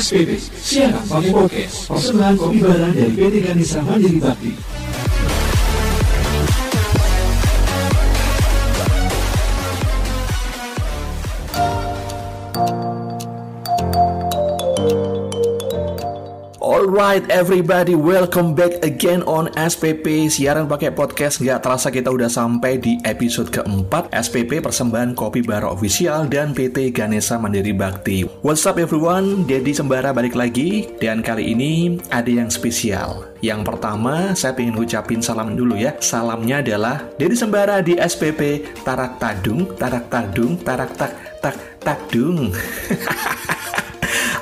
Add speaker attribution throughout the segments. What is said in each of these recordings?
Speaker 1: SPP, siaran pakai podcast, persembahan kopi barang dari PT Ganesa Mandiri Bakti.
Speaker 2: Alright everybody, welcome back again on SPP Siaran pakai podcast, nggak terasa kita udah sampai di episode keempat SPP Persembahan Kopi Bara Official dan PT Ganesa Mandiri Bakti. What's up everyone, Dedi Sembara balik lagi Dan kali ini ada yang spesial. Yang pertama, saya ingin ngucapin salam dulu ya. Salamnya adalah Dedi Sembara di SPP Tarak Tadung, Tarak Tadung, Tarak Tak Tak Tadung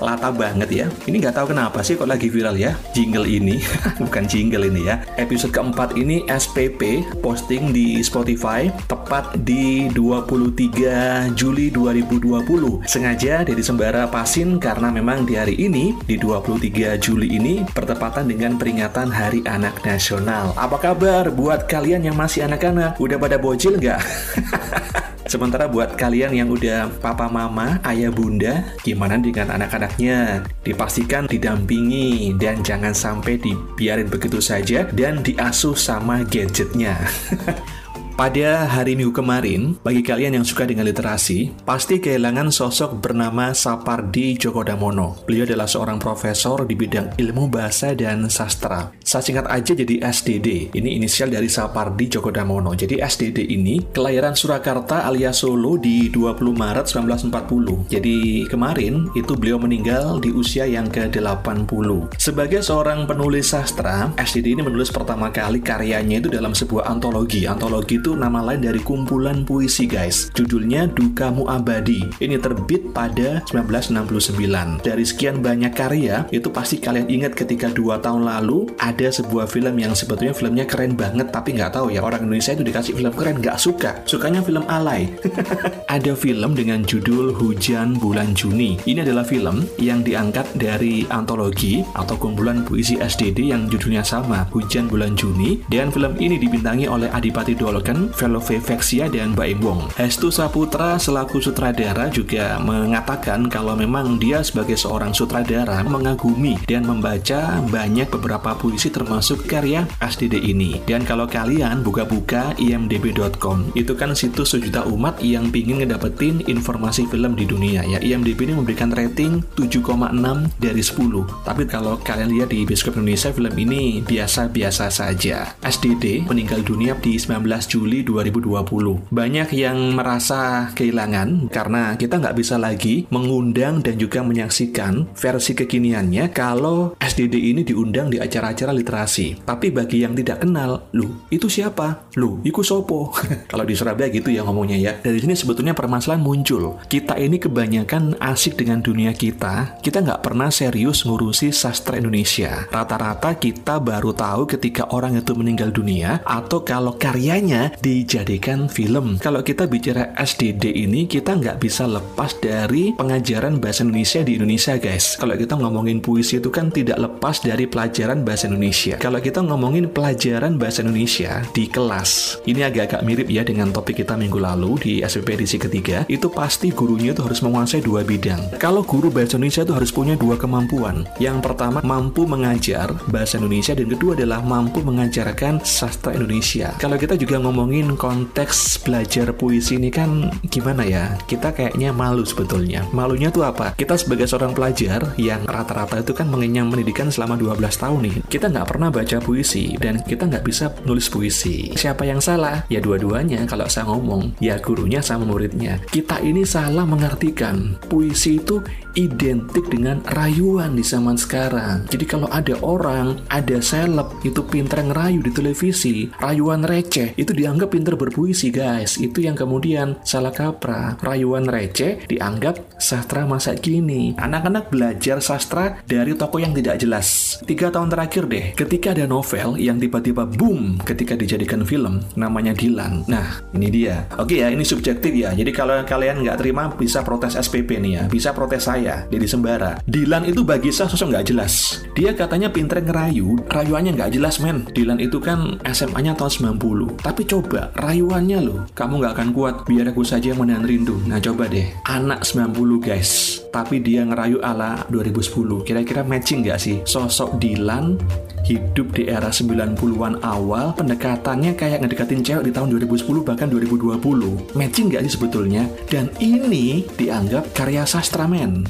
Speaker 2: lata banget ya. Ini nggak tahu kenapa sih kok lagi viral ya jingle ini. Bukan jingle ini ya. Episode keempat ini SPP posting di Spotify tepat di 23 Juli 2020. Sengaja dari Sembara Pasin karena memang di hari ini di 23 Juli ini bertepatan dengan peringatan Hari Anak Nasional. Apa kabar buat kalian yang masih anak-anak? Udah pada bocil nggak? Sementara buat kalian yang udah papa mama, ayah bunda, gimana dengan anak-anaknya? Dipastikan didampingi dan jangan sampai dibiarin begitu saja dan diasuh sama gadgetnya. Pada hari Minggu kemarin, bagi kalian yang suka dengan literasi, pasti kehilangan sosok bernama Sapardi Djoko Damono. Beliau adalah seorang profesor di bidang ilmu bahasa dan sastra. Saya singkat aja jadi SDD. Ini inisial dari Sapardi Djoko Damono. Jadi SDD ini kelahiran Surakarta alias Solo di 20 Maret 1940. Jadi kemarin itu beliau meninggal di usia yang ke-80. Sebagai seorang penulis sastra, SDD ini menulis pertama kali karyanya itu dalam sebuah antologi. Antologi itu itu nama lain dari kumpulan puisi guys. Judulnya Dukamu Abadi. Ini terbit pada 1969. Dari sekian banyak karya, itu pasti kalian ingat ketika dua tahun lalu ada sebuah film yang sebetulnya filmnya keren banget, tapi nggak tahu ya orang Indonesia itu dikasih film keren nggak suka. Sukanya film alay. ada film dengan judul Hujan Bulan Juni. Ini adalah film yang diangkat dari antologi atau kumpulan puisi SDD yang judulnya sama, Hujan Bulan Juni. Dan film ini dibintangi oleh Adipati Dolken Velovi Vexia dan Baim Wong. Hestu Saputra selaku sutradara juga mengatakan kalau memang dia sebagai seorang sutradara mengagumi dan membaca banyak beberapa puisi termasuk karya SDD ini. Dan kalau kalian buka-buka imdb.com, itu kan situs sejuta umat yang pingin ngedapetin informasi film di dunia ya. IMDb ini memberikan rating 7,6 dari 10. Tapi kalau kalian lihat di bioskop Indonesia film ini biasa-biasa saja. SDD meninggal dunia di 19 Juli Juli 2020. Banyak yang merasa kehilangan karena kita nggak bisa lagi mengundang dan juga menyaksikan versi kekiniannya kalau SDD ini diundang di acara-acara literasi. Tapi bagi yang tidak kenal, lu itu siapa? Lu, iku sopo? kalau di Surabaya gitu ya ngomongnya ya. Dari sini sebetulnya permasalahan muncul. Kita ini kebanyakan asik dengan dunia kita, kita nggak pernah serius ngurusi sastra Indonesia. Rata-rata kita baru tahu ketika orang itu meninggal dunia atau kalau karyanya dijadikan film. Kalau kita bicara SDD ini, kita nggak bisa lepas dari pengajaran bahasa Indonesia di Indonesia, guys. Kalau kita ngomongin puisi itu kan tidak lepas dari pelajaran bahasa Indonesia. Kalau kita ngomongin pelajaran bahasa Indonesia di kelas, ini agak-agak mirip ya dengan topik kita minggu lalu di SPP edisi ketiga, itu pasti gurunya itu harus menguasai dua bidang. Kalau guru bahasa Indonesia itu harus punya dua kemampuan. Yang pertama, mampu mengajar bahasa Indonesia, dan kedua adalah mampu mengajarkan sastra Indonesia. Kalau kita juga ngomong ngomongin konteks belajar puisi ini kan gimana ya? Kita kayaknya malu sebetulnya. Malunya tuh apa? Kita sebagai seorang pelajar yang rata-rata itu kan mengenyam pendidikan selama 12 tahun nih. Kita nggak pernah baca puisi dan kita nggak bisa nulis puisi. Siapa yang salah? Ya dua-duanya kalau saya ngomong. Ya gurunya sama muridnya. Kita ini salah mengartikan. Puisi itu identik dengan rayuan di zaman sekarang. Jadi kalau ada orang, ada seleb itu pinter ngerayu di televisi, rayuan receh, itu dianggap pinter berpuisi guys. Itu yang kemudian salah kaprah. Rayuan receh dianggap sastra masa kini. Anak-anak belajar sastra dari toko yang tidak jelas. Tiga tahun terakhir deh, ketika ada novel yang tiba-tiba boom ketika dijadikan film, namanya Dilan. Nah, ini dia. Oke ya, ini subjektif ya. Jadi kalau kalian nggak terima, bisa protes SPP nih ya. Bisa protes saya, Dedi Sembara. Dilan itu bagi saya sosok nggak jelas. Dia katanya pinter ngerayu, rayuannya nggak jelas men. Dilan itu kan SMA-nya tahun 90. Tapi coba Coba rayuannya loh, kamu nggak akan kuat. Biar aku saja yang menahan rindu. Nah coba deh, anak 90 guys, tapi dia ngerayu ala 2010. Kira-kira matching nggak sih? Sosok Dilan hidup di era 90-an awal, pendekatannya kayak ngedekatin cewek di tahun 2010 bahkan 2020. Matching nggak sih sebetulnya? Dan ini dianggap karya sastra men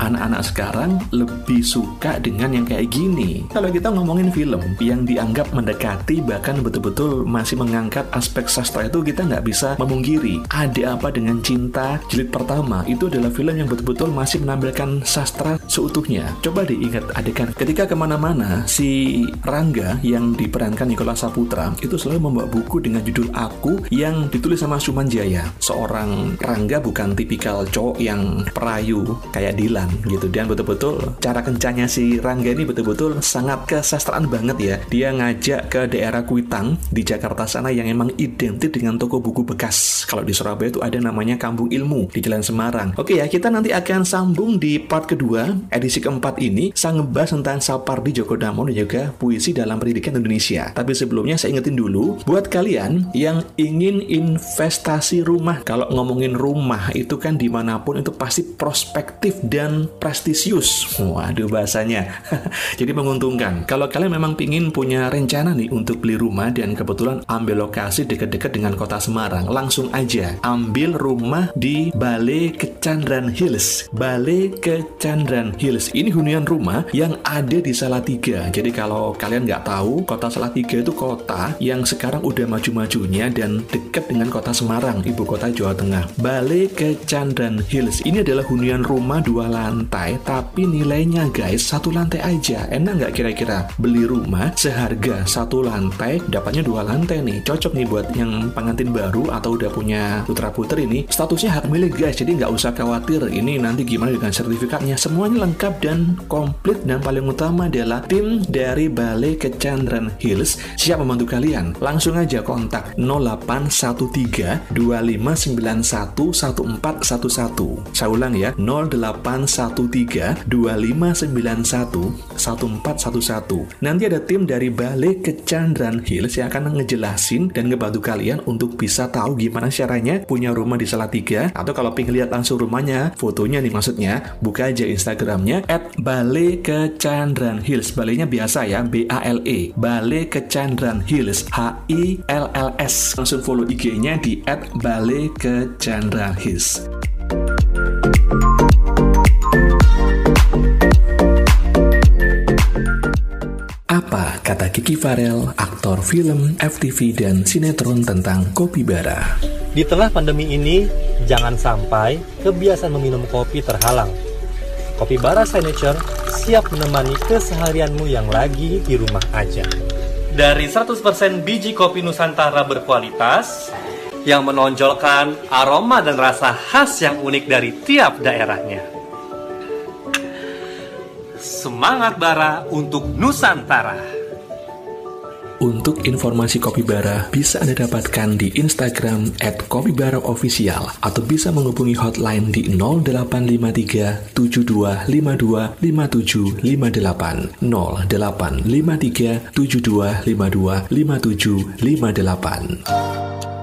Speaker 2: anak-anak sekarang lebih suka dengan yang kayak gini. Kalau kita ngomongin film yang dianggap mendekati bahkan betul-betul masih mengangkat aspek sastra itu kita nggak bisa memungkiri. Ada apa dengan cinta jilid pertama itu adalah film yang betul-betul masih menampilkan sastra seutuhnya. Coba diingat adegan ketika ke mana-mana si Rangga yang diperankan Nikola Saputra itu selalu membawa buku dengan judul Aku yang ditulis sama Suman Jaya. Seorang Rangga bukan tipikal cowok yang perayu kayak Dilan gitu. Dan betul-betul cara kencangnya si Rangga ini betul-betul sangat kesastraan banget ya. Dia ngajak ke daerah Kuitang di Jakarta sana yang emang identik dengan toko buku bekas. Kalau di Surabaya itu ada namanya Kampung Ilmu di Jalan Semarang. Oke ya kita nanti akan sambung di part kedua edisi keempat ini saya ngebahas tentang Sapardi Djoko Damono dan juga puisi dalam pendidikan Indonesia. Tapi sebelumnya saya ingetin dulu buat kalian yang ingin investasi rumah kalau ngomongin rumah itu kan di mana pun itu pasti prospektif dan prestisius. Waduh bahasanya. Jadi menguntungkan. Kalau kalian memang pingin punya rencana nih untuk beli rumah dan kebetulan ambil lokasi dekat-dekat dengan kota Semarang, langsung aja ambil rumah di Balai Kecandran Hills. Balai Kecandran Hills. Ini hunian rumah yang ada di Salatiga. Jadi kalau kalian nggak tahu, kota Salatiga itu kota yang sekarang udah maju-majunya dan dekat dengan kota Semarang, ibu kota Jawa Tengah. Balai Kecandran Hills. Ini adalah hunian rumah dua lantai lantai tapi nilainya guys satu lantai aja. Enak nggak kira-kira? Beli rumah seharga satu lantai dapatnya dua lantai nih. Cocok nih buat yang pengantin baru atau udah punya putra putri ini. Statusnya hak milik guys jadi nggak usah khawatir. Ini nanti gimana dengan sertifikatnya? Semuanya lengkap dan komplit dan paling utama adalah tim dari Balai Kecandran Hills. Siap membantu kalian? Langsung aja kontak 0813 2591 1411 saya ulang ya 08 13 2591 1411. Nanti ada tim dari Balai Kecandran Hills yang akan ngejelasin dan ngebantu kalian untuk bisa tahu gimana caranya punya rumah di Salatiga atau kalau pengen lihat langsung rumahnya, fotonya nih maksudnya, buka aja Instagramnya at Balai Kecandran Hills. Balainya biasa ya, B-A-L-E. Balai Kecandran Hills, H-I-L-L-S. Langsung follow IG-nya di at Balai Kecandran Hills. Kiki Farel, aktor film, FTV, dan sinetron tentang kopi bara?
Speaker 3: Di tengah pandemi ini, jangan sampai kebiasaan meminum kopi terhalang. Kopi bara Signature siap menemani keseharianmu yang lagi di rumah aja. Dari 100% biji kopi Nusantara berkualitas, yang menonjolkan aroma dan rasa khas yang unik dari tiap daerahnya. Semangat Bara untuk Nusantara.
Speaker 2: Untuk informasi Kopi Bara bisa Anda dapatkan di Instagram at Kopi Bara Official atau bisa menghubungi hotline di 0853 7252 5758 0853 7252 5758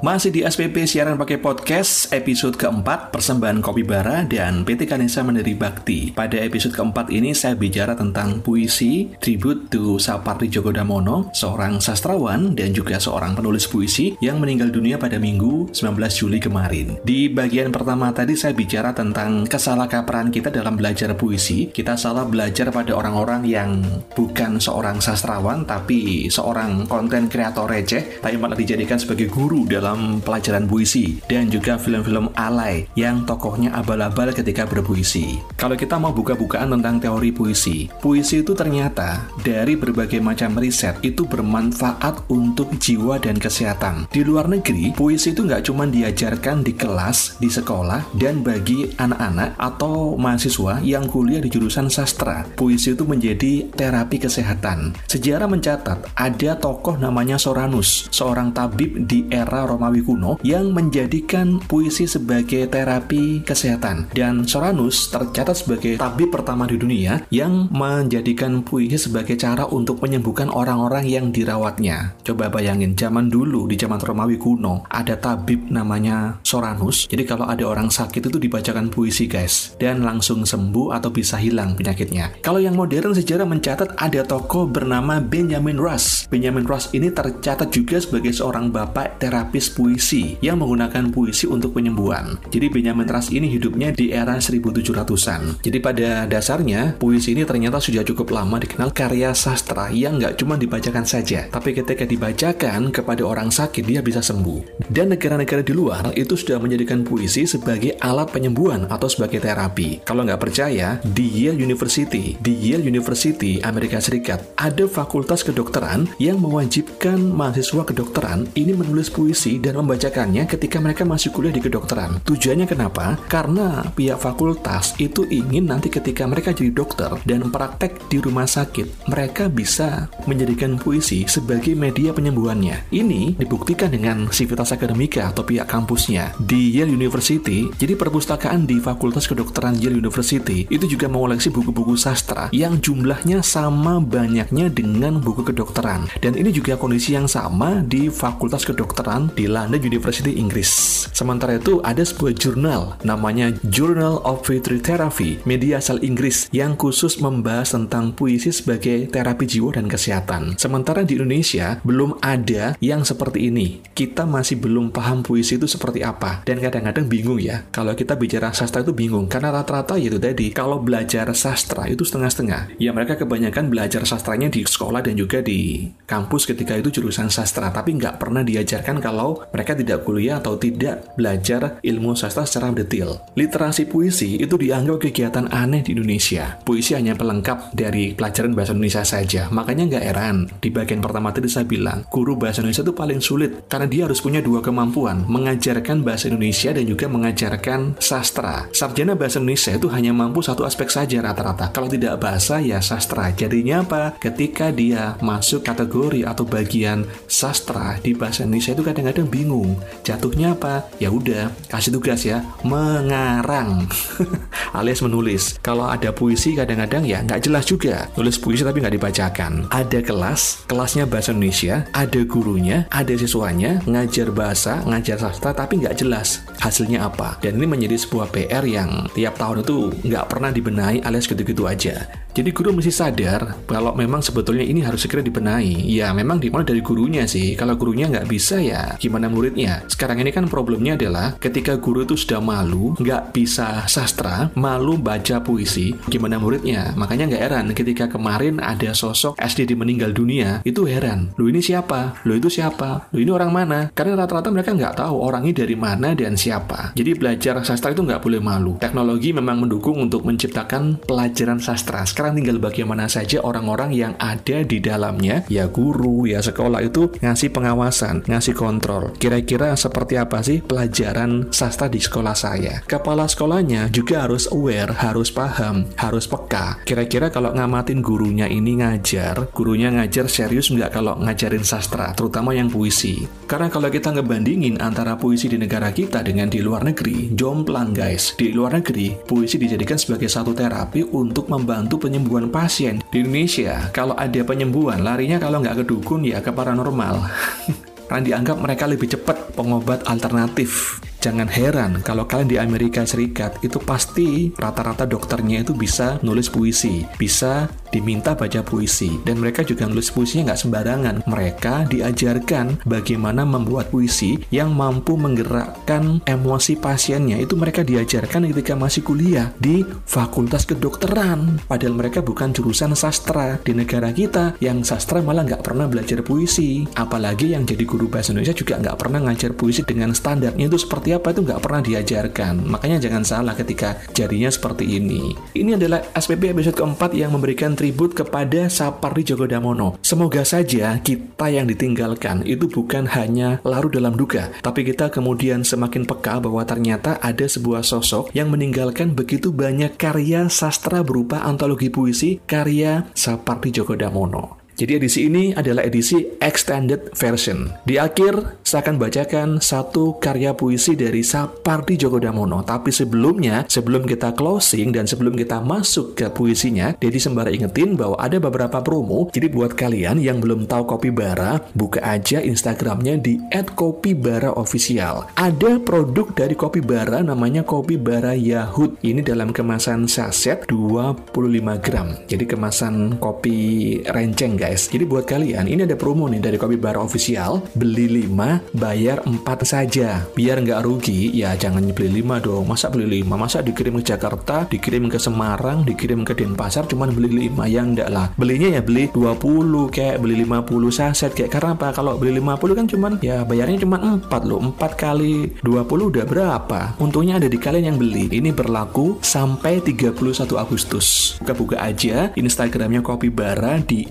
Speaker 2: Masih di SPP siaran pakai podcast episode keempat persembahan Kopi Bara dan PT Kanesa Mandiri Bakti. Pada episode keempat ini saya bicara tentang puisi tribute to Sapardi Djoko Damono, seorang sastrawan dan juga seorang penulis puisi yang meninggal dunia pada Minggu 19 Juli kemarin. Di bagian pertama tadi saya bicara tentang kesalahkaprahan kita dalam belajar puisi. Kita salah belajar pada orang-orang yang bukan seorang sastrawan tapi seorang konten kreator receh tapi malah dijadikan sebagai guru dalam dalam pelajaran puisi dan juga film-film alay yang tokohnya abal-abal ketika berpuisi. Kalau kita mau buka-bukaan tentang teori puisi, puisi itu ternyata dari berbagai macam riset itu bermanfaat untuk jiwa dan kesehatan. Di luar negeri, puisi itu nggak cuma diajarkan di kelas, di sekolah, dan bagi anak-anak atau mahasiswa yang kuliah di jurusan sastra. Puisi itu menjadi terapi kesehatan. Sejarah mencatat ada tokoh namanya Soranus, seorang tabib di era Romawi kuno yang menjadikan puisi sebagai terapi kesehatan. Dan Soranus tercatat sebagai tabib pertama di dunia yang menjadikan puisi sebagai cara untuk menyembuhkan orang-orang yang dirawatnya. Coba bayangin, zaman dulu di zaman Romawi kuno ada tabib namanya Soranus. Jadi kalau ada orang sakit itu dibacakan puisi guys dan langsung sembuh atau bisa hilang penyakitnya. Kalau yang modern sejarah mencatat ada tokoh bernama Benjamin Rush. Benjamin Rush ini tercatat juga sebagai seorang bapak terapis puisi yang menggunakan puisi untuk penyembuhan. Jadi Benjamin Rush ini hidupnya di era 1700-an. Jadi pada dasarnya puisi ini ternyata sudah cukup lama dikenal karya sastra yang nggak cuma dibacakan saja, tapi ketika dibacakan kepada orang sakit dia bisa sembuh. Dan negara-negara di luar itu sudah menjadikan puisi sebagai alat penyembuhan atau sebagai terapi. Kalau nggak percaya, di Yale University, di Yale University Amerika Serikat ada fakultas kedokteran yang mewajibkan mahasiswa kedokteran ini menulis puisi dan membacakannya ketika mereka masih kuliah di kedokteran. Tujuannya kenapa? Karena pihak fakultas itu ingin nanti ketika mereka jadi dokter dan praktek di rumah sakit, mereka bisa menjadikan puisi sebagai media penyembuhannya. Ini dibuktikan dengan sivitas akademika atau pihak kampusnya di Yale University. Jadi perpustakaan di Fakultas Kedokteran Yale University itu juga mengoleksi buku-buku sastra yang jumlahnya sama banyaknya dengan buku kedokteran. Dan ini juga kondisi yang sama di Fakultas Kedokteran di London University Inggris. Sementara itu ada sebuah jurnal namanya Journal of Veterinary Therapy, media asal Inggris yang khusus membahas tentang puisi sebagai terapi jiwa dan kesehatan. Sementara di Indonesia belum ada yang seperti ini. Kita masih belum paham puisi itu seperti apa dan kadang-kadang bingung ya. Kalau kita bicara sastra itu bingung karena rata-rata itu tadi kalau belajar sastra itu setengah-setengah. Ya mereka kebanyakan belajar sastranya di sekolah dan juga di kampus ketika itu jurusan sastra, tapi nggak pernah diajarkan kalau mereka tidak kuliah atau tidak belajar ilmu sastra secara detail. Literasi puisi itu dianggap kegiatan aneh di Indonesia. Puisi hanya pelengkap dari pelajaran bahasa Indonesia saja, makanya nggak heran. Di bagian pertama tadi saya bilang, guru bahasa Indonesia itu paling sulit karena dia harus punya dua kemampuan, mengajarkan bahasa Indonesia dan juga mengajarkan sastra. Sarjana bahasa Indonesia itu hanya mampu satu aspek saja rata-rata. Kalau tidak bahasa ya sastra. Jadinya apa? Ketika dia masuk kategori atau bagian sastra di bahasa Indonesia itu kadang-kadang bingung. Jatuhnya apa? Ya udah, kasih tugas ya, mengarang alias menulis. Kalau ada puisi kadang-kadang ya nggak jelas juga. Nulis puisi tapi nggak dibacakan. Ada kelas, kelasnya bahasa Indonesia, ada gurunya, ada siswanya, ngajar bahasa, ngajar sastra tapi nggak jelas hasilnya apa. Dan ini menjadi sebuah PR yang tiap tahun itu nggak pernah dibenahi alias gitu-gitu aja. Jadi guru mesti sadar kalau memang sebetulnya ini harus segera dibenahi. Ya memang dimulai dari gurunya sih. Kalau gurunya nggak bisa ya gimana muridnya. Sekarang ini kan problemnya adalah ketika guru itu sudah malu, nggak bisa sastra, malu baca puisi, gimana muridnya. Makanya nggak heran ketika kemarin ada sosok SD di meninggal dunia, itu heran. Lu ini siapa? Lu itu siapa? Lu ini orang mana? Karena rata-rata mereka nggak tahu orangnya dari mana dan siapa. Jadi belajar sastra itu nggak boleh malu. Teknologi memang mendukung untuk menciptakan pelajaran sastra sekarang tinggal bagaimana saja orang-orang yang ada di dalamnya, ya guru, ya sekolah itu ngasih pengawasan, ngasih kontrol. Kira-kira seperti apa sih pelajaran sastra di sekolah saya? Kepala sekolahnya juga harus aware, harus paham, harus peka. Kira-kira kalau ngamatin gurunya ini ngajar, gurunya ngajar serius nggak kalau ngajarin sastra, terutama yang puisi. Karena kalau kita ngebandingin antara puisi di negara kita dengan di luar negeri, jomplang guys. Di luar negeri, puisi dijadikan sebagai satu terapi untuk membantu penyembuhan pasien. Di Indonesia, kalau ada penyembuhan, larinya kalau nggak ke dukun ya ke paranormal. Karena dianggap mereka lebih cepat pengobat alternatif. Jangan heran kalau kalian di Amerika Serikat itu pasti rata-rata dokternya itu bisa nulis puisi, bisa diminta baca puisi, dan mereka juga nulis puisinya nggak sembarangan. Mereka diajarkan bagaimana membuat puisi yang mampu menggerakkan emosi pasiennya. Itu mereka diajarkan ketika masih kuliah di Fakultas Kedokteran. Padahal mereka bukan jurusan sastra di negara kita yang sastra malah nggak pernah belajar puisi. Apalagi yang jadi guru bahasa Indonesia juga nggak pernah ngajar puisi dengan standarnya itu seperti apa itu nggak pernah diajarkan. Makanya jangan salah ketika jadinya seperti ini. Ini adalah SPP episode keempat yang memberikan tribut kepada Sapardi Djoko Damono. Semoga saja kita yang ditinggalkan itu bukan hanya larut dalam duka, tapi kita kemudian semakin peka bahwa ternyata ada sebuah sosok yang meninggalkan begitu banyak karya sastra berupa antologi puisi karya Sapardi Djoko Damono. Jadi edisi ini adalah edisi extended version. Di akhir, saya akan bacakan satu karya puisi dari Sapardi Djoko Damono. Tapi sebelumnya, sebelum kita closing dan sebelum kita masuk ke puisinya, Dedi sembara ingetin bahwa ada beberapa promo. Jadi buat kalian yang belum tahu Kopi Bara, buka aja Instagramnya di @kopibaraofficial. Ada produk dari Kopi Bara namanya Kopi Bara Yahut. Ini dalam kemasan saset 25 gram. Jadi kemasan kopi renceng guys. Jadi buat kalian, ini ada promo nih dari Kopi Bar Official. Beli 5, bayar 4 saja. Biar nggak rugi, ya jangan beli 5 dong. Masa beli 5? Masa dikirim ke Jakarta, dikirim ke Semarang, dikirim ke Denpasar, cuman beli 5? Ya enggak lah. Belinya ya beli 20, kayak beli 50 saset. Kayak karena apa? Kalau beli 50 kan cuman, ya bayarnya cuma 4 loh. 4 kali 20 udah berapa? Untungnya ada di kalian yang beli. Ini berlaku sampai 31 Agustus. Buka-buka aja Instagramnya Kopi Bara di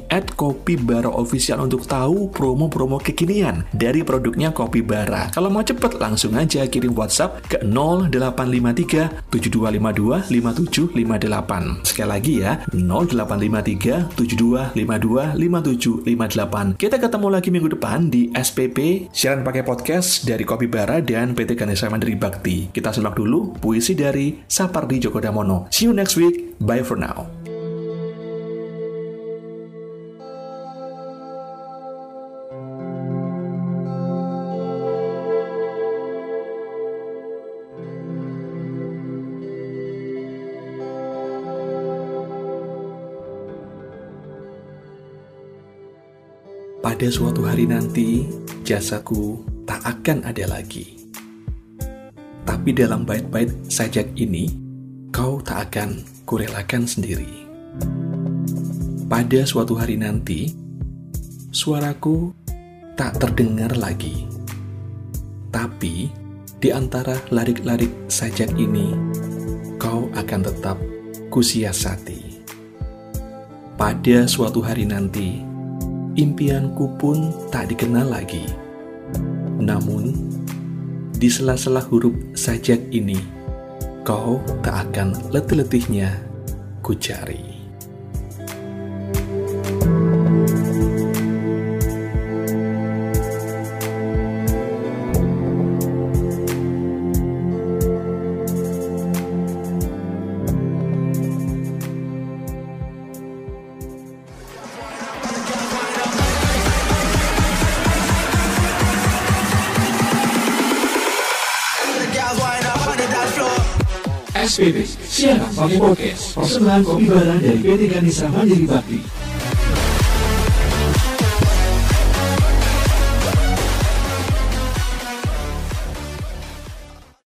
Speaker 2: @kopibaraofficial untuk tahu promo-promo kekinian dari produknya Kopi Bara. Kalau mau cepet langsung aja kirim WhatsApp ke 0853 7252 5758. Sekali lagi ya 0853 7252 5758. Kita ketemu lagi minggu depan di SPP siaran pakai podcast dari Kopi Bara dan PT Ganesha Mandiri Bakti. Kita simak dulu puisi dari Sapardi Djoko Damono. See you next week. Bye for now. Pada suatu hari nanti, jasaku tak akan ada lagi. Tapi dalam bait-bait sajak ini, kau tak akan kurelakan sendiri. Pada suatu hari nanti, suaraku tak terdengar lagi. Tapi, di antara larik-larik sajak ini, kau akan tetap kusiasati. Pada suatu hari nanti, impianku pun tak dikenal lagi. Namun, di sela-sela huruf sajak ini, kau tak akan letih-letihnya kucari.
Speaker 1: SPP, siaran pakai podcast, persembahan kopi barang dari PT Ganesa Mandiri Bakti.